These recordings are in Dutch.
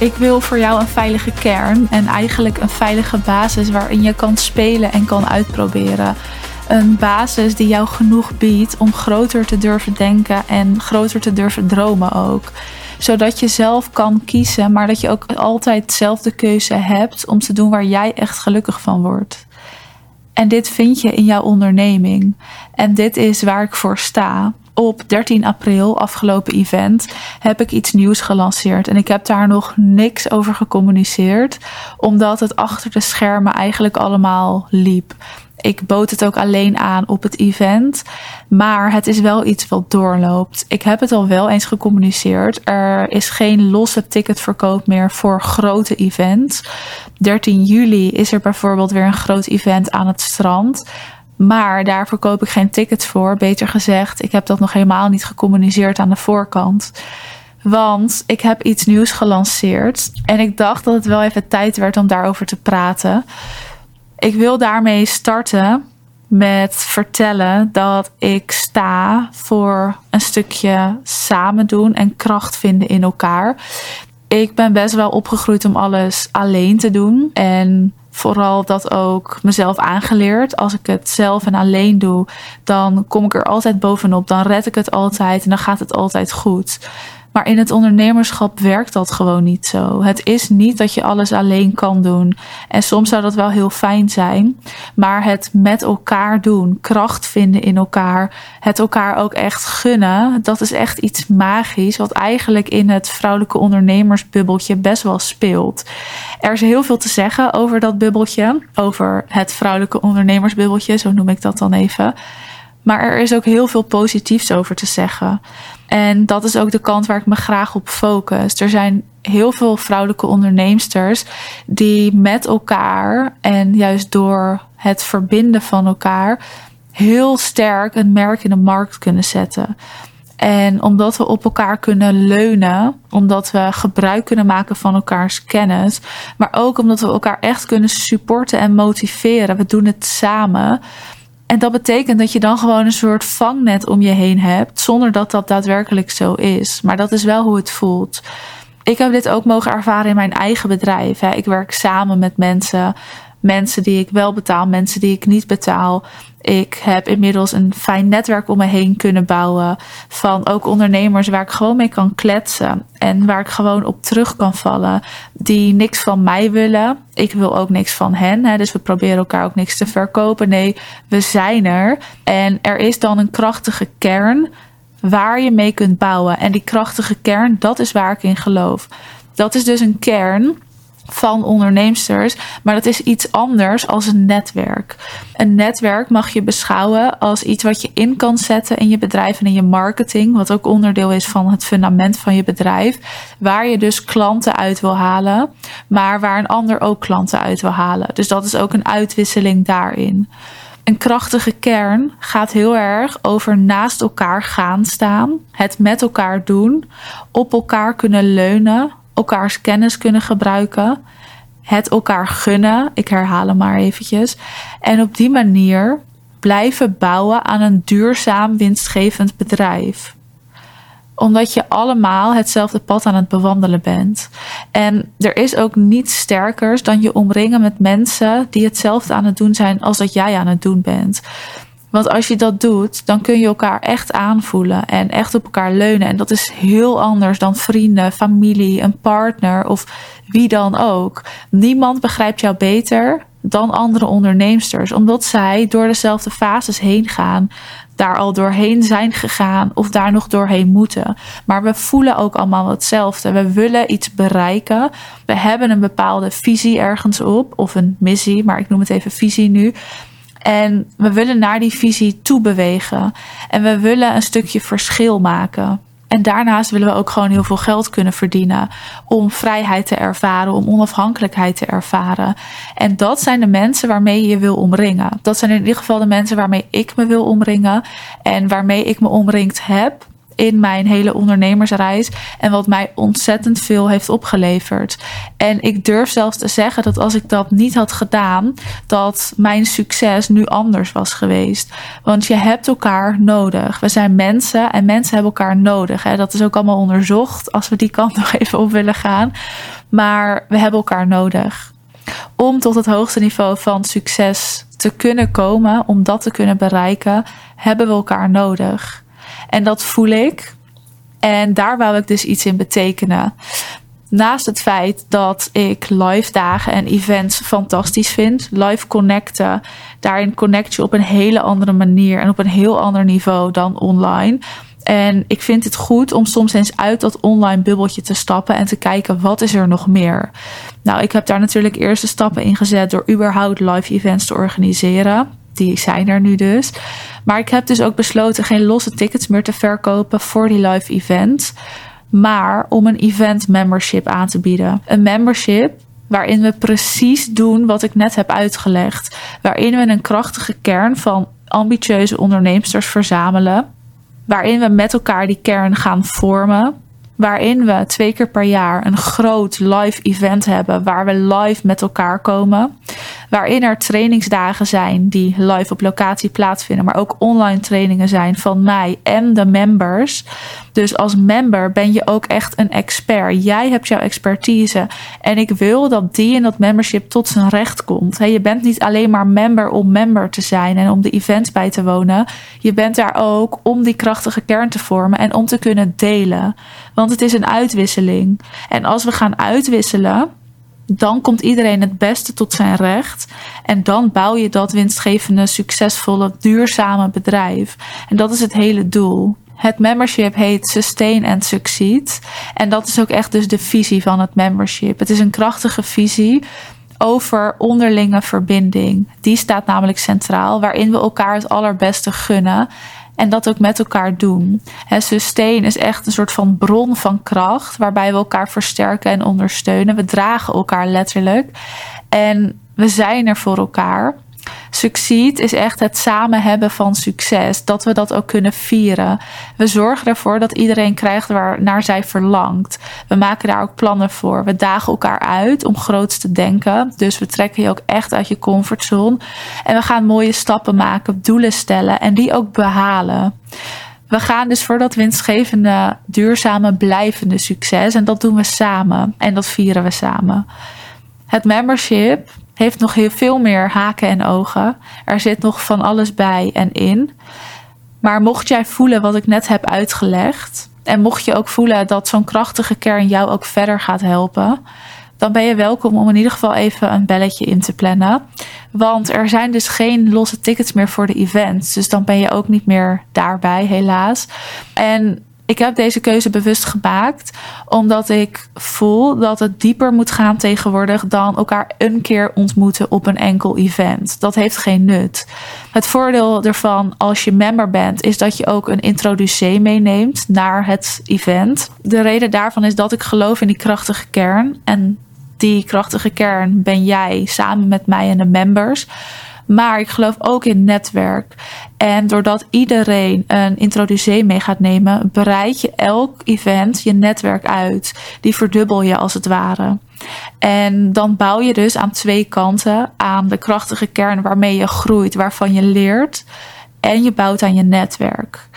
Ik wil voor jou een veilige kern en eigenlijk een veilige basis waarin je kan spelen en kan uitproberen. Een basis die jou genoeg biedt om groter te durven denken en groter te durven dromen ook. Zodat je zelf kan kiezen, maar dat je ook altijd zelf de keuze hebt om te doen waar jij echt gelukkig van wordt. En dit vind je in jouw onderneming. En dit is waar ik voor sta op 13 april, afgelopen event, heb ik iets nieuws gelanceerd. En ik heb daar nog niks over gecommuniceerd, omdat het achter de schermen eigenlijk allemaal liep. Ik bood het ook alleen aan op het event. Maar het is wel iets wat doorloopt. Ik heb het al wel eens gecommuniceerd. Er is geen losse ticketverkoop meer voor grote events. 13 juli is er bijvoorbeeld weer een groot event aan het strand. Maar daar verkoop ik geen tickets voor. Beter gezegd, ik heb dat nog helemaal niet gecommuniceerd aan de voorkant. Want ik heb iets nieuws gelanceerd. En ik dacht dat het wel even tijd werd om daarover te praten. Ik wil daarmee starten met vertellen dat ik sta voor een stukje samen doen en kracht vinden in elkaar. Ik ben best wel opgegroeid om alles alleen te doen. En vooral dat ook mezelf aangeleerd. Als ik het zelf en alleen doe, dan kom ik er altijd bovenop. Dan red ik het altijd en dan gaat het altijd goed. Maar in het ondernemerschap werkt dat gewoon niet zo. Het is niet dat je alles alleen kan doen. En soms zou dat wel heel fijn zijn. Maar het met elkaar doen, kracht vinden in elkaar, het elkaar ook echt gunnen, dat is echt iets magisch. Wat eigenlijk in het vrouwelijke ondernemersbubbeltje best wel speelt. Er is heel veel te zeggen over dat bubbeltje. Over het vrouwelijke ondernemersbubbeltje, zo noem ik dat dan even. Maar er is ook heel veel positiefs over te zeggen. En dat is ook de kant waar ik me graag op focus. Er zijn heel veel vrouwelijke onderneemsters die met elkaar en juist door het verbinden van elkaar heel sterk een merk in de markt kunnen zetten. En omdat we op elkaar kunnen leunen, omdat we gebruik kunnen maken van elkaars kennis, maar ook omdat we elkaar echt kunnen supporten en motiveren. We doen het samen. En dat betekent dat je dan gewoon een soort vangnet om je heen hebt, zonder dat dat daadwerkelijk zo is. Maar dat is wel hoe het voelt. Ik heb dit ook mogen ervaren in mijn eigen bedrijf. Ik werk samen met mensen mensen die ik wel betaal, mensen die ik niet betaal. Ik heb inmiddels een fijn netwerk om me heen kunnen bouwen. Van ook ondernemers waar ik gewoon mee kan kletsen. En waar ik gewoon op terug kan vallen. Die niks van mij willen. Ik wil ook niks van hen. Hè, dus we proberen elkaar ook niks te verkopen. Nee, we zijn er. En er is dan een krachtige kern waar je mee kunt bouwen. En die krachtige kern, dat is waar ik in geloof. Dat is dus een kern van onderneemsters, maar dat is iets anders als een netwerk. Een netwerk mag je beschouwen als iets wat je in kan zetten in je bedrijf en in je marketing, wat ook onderdeel is van het fundament van je bedrijf, waar je dus klanten uit wil halen, maar waar een ander ook klanten uit wil halen. Dus dat is ook een uitwisseling daarin. Een krachtige kern gaat heel erg over naast elkaar gaan staan, het met elkaar doen, op elkaar kunnen leunen, elkaars kennis kunnen gebruiken. Het elkaar gunnen, ik herhaal hem maar eventjes. En op die manier blijven bouwen aan een duurzaam winstgevend bedrijf omdat je allemaal hetzelfde pad aan het bewandelen bent. En er is ook niets sterkers dan je omringen met mensen die hetzelfde aan het doen zijn als dat jij aan het doen bent. Want als je dat doet, dan kun je elkaar echt aanvoelen en echt op elkaar leunen. En dat is heel anders dan vrienden, familie, een partner of wie dan ook. Niemand begrijpt jou beter dan andere onderneemsters, omdat zij door dezelfde fases heen gaan, daar al doorheen zijn gegaan of daar nog doorheen moeten. Maar we voelen ook allemaal hetzelfde. We willen iets bereiken. We hebben een bepaalde visie ergens op, of een missie, maar ik noem het even visie nu. En we willen naar die visie toe bewegen. En we willen een stukje verschil maken. En daarnaast willen we ook gewoon heel veel geld kunnen verdienen. Om vrijheid te ervaren, om onafhankelijkheid te ervaren. En dat zijn de mensen waarmee je je wil omringen. Dat zijn in ieder geval de mensen waarmee ik me wil omringen. En waarmee ik me omringd heb. In mijn hele ondernemersreis. En wat mij ontzettend veel heeft opgeleverd. En ik durf zelfs te zeggen dat als ik dat niet had gedaan, dat mijn succes nu anders was geweest. Want je hebt elkaar nodig. We zijn mensen en mensen hebben elkaar nodig. Hè. Dat is ook allemaal onderzocht als we die kant nog even op willen gaan. Maar we hebben elkaar nodig. Om tot het hoogste niveau van succes te kunnen komen, om dat te kunnen bereiken, hebben we elkaar nodig. En dat voel ik. En daar wou ik dus iets in betekenen. Naast het feit dat ik live dagen en events fantastisch vind, live connecten, daarin connect je op een hele andere manier en op een heel ander niveau dan online. En ik vind het goed om soms eens uit dat online bubbeltje te stappen en te kijken wat is er nog meer. Nou, ik heb daar natuurlijk eerste stappen in gezet door überhaupt live events te organiseren. Die zijn er nu dus. Maar ik heb dus ook besloten geen losse tickets meer te verkopen voor die live events. Maar om een event membership aan te bieden. Een membership waarin we precies doen wat ik net heb uitgelegd. Waarin we een krachtige kern van ambitieuze onderneemsters verzamelen waarin we met elkaar die kern gaan vormen. Waarin we twee keer per jaar een groot live event hebben waar we live met elkaar komen. Waarin er trainingsdagen zijn die live op locatie plaatsvinden, maar ook online trainingen zijn van mij en de members. Dus als member ben je ook echt een expert. Jij hebt jouw expertise. En ik wil dat die in dat membership tot zijn recht komt. je bent niet alleen maar member om member te zijn en om de events bij te wonen. Je bent daar ook om die krachtige kern te vormen en om te kunnen delen. Want het is een uitwisseling. En als we gaan uitwisselen, dan komt iedereen het beste tot zijn recht. En dan bouw je dat winstgevende, succesvolle, duurzame bedrijf. En dat is het hele doel. Het membership heet Sustain and Succeed. En dat is ook echt dus de visie van het membership. Het is een krachtige visie over onderlinge verbinding. Die staat namelijk centraal, waarin we elkaar het allerbeste gunnen. En dat ook met elkaar doen. He, sustain is echt een soort van bron van kracht, waarbij we elkaar versterken en ondersteunen. We dragen elkaar letterlijk. En we zijn er voor elkaar. Succeed is echt het samen hebben van succes. Dat we dat ook kunnen vieren. We zorgen ervoor dat iedereen krijgt waar naar zij verlangt. We maken daar ook plannen voor. We dagen elkaar uit om groots te denken. Dus we trekken je ook echt uit je comfortzone. En we gaan mooie stappen maken, doelen stellen en die ook behalen. We gaan dus voor dat winstgevende, duurzame, blijvende succes. En dat doen we samen. En dat vieren we samen. Het membership heeft nog heel veel meer haken en ogen. Er zit nog van alles bij en in. Maar mocht jij voelen wat ik net heb uitgelegd, en mocht je ook voelen dat zo'n krachtige kern jou ook verder gaat helpen, dan ben je welkom om in ieder geval even een belletje in te plannen. Want er zijn dus geen losse tickets meer voor de events. Dus dan ben je ook niet meer daarbij, helaas. En ik heb deze keuze bewust gemaakt omdat ik voel dat het dieper moet gaan tegenwoordig dan elkaar een keer ontmoeten op een enkel event. Dat heeft geen nut. Het voordeel ervan als je member bent is dat je ook een introducee meeneemt naar het event. De reden daarvan is dat ik geloof in die krachtige kern en die krachtige kern ben jij samen met mij en de members. Maar ik geloof ook in netwerk. En doordat iedereen een introducee mee gaat nemen, bereid je elk event je netwerk uit. Die verdubbel je als het ware. En dan bouw je dus aan twee kanten aan de krachtige kern waarmee je groeit, waarvan je leert. En je bouwt aan je netwerk.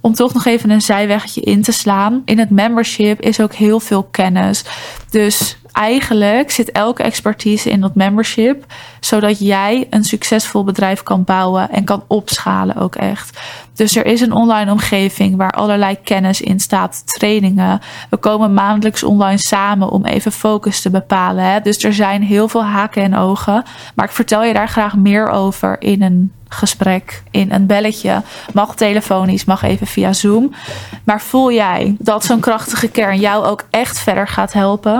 Om toch nog even een zijweggetje in te slaan. In het membership is ook heel veel kennis. Dus eigenlijk zit elke expertise in dat membership, zodat jij een succesvol bedrijf kan bouwen en kan opschalen ook echt. Dus er is een online omgeving waar allerlei kennis in staat, trainingen. We komen maandelijks online samen om even focus te bepalen. Hè? Dus er zijn heel veel haken en ogen, maar ik vertel je daar graag meer over in een gesprek in een belletje. Mag telefonisch, mag even via Zoom. Maar voel jij dat zo'n krachtige kern jou ook echt verder gaat helpen?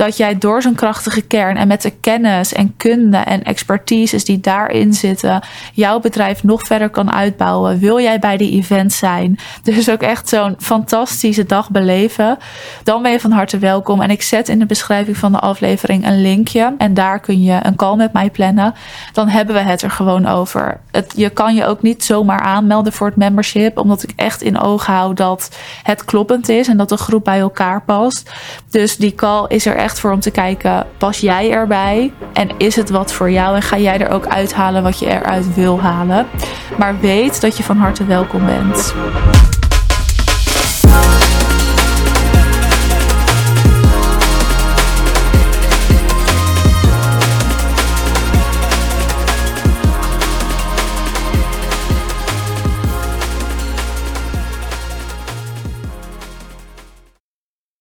dat jij door zo'n krachtige kern en met de kennis en kunde en expertises die daarin zitten, jouw bedrijf nog verder kan uitbouwen. Wil jij bij die event zijn? Dus ook echt zo'n fantastische dag beleven. Dan ben je van harte welkom. En ik zet in de beschrijving van de aflevering een linkje. En daar kun je een call met mij plannen. Dan hebben we het er gewoon over. Je kan je ook niet zomaar aanmelden voor het membership, omdat ik echt in oog hou dat het kloppend is en dat de groep bij elkaar past. Dus die call is er voor om te kijken: pas jij erbij? En is het wat voor jou? En ga jij er ook uithalen wat je eruit wil halen? Maar weet dat je van harte welkom bent.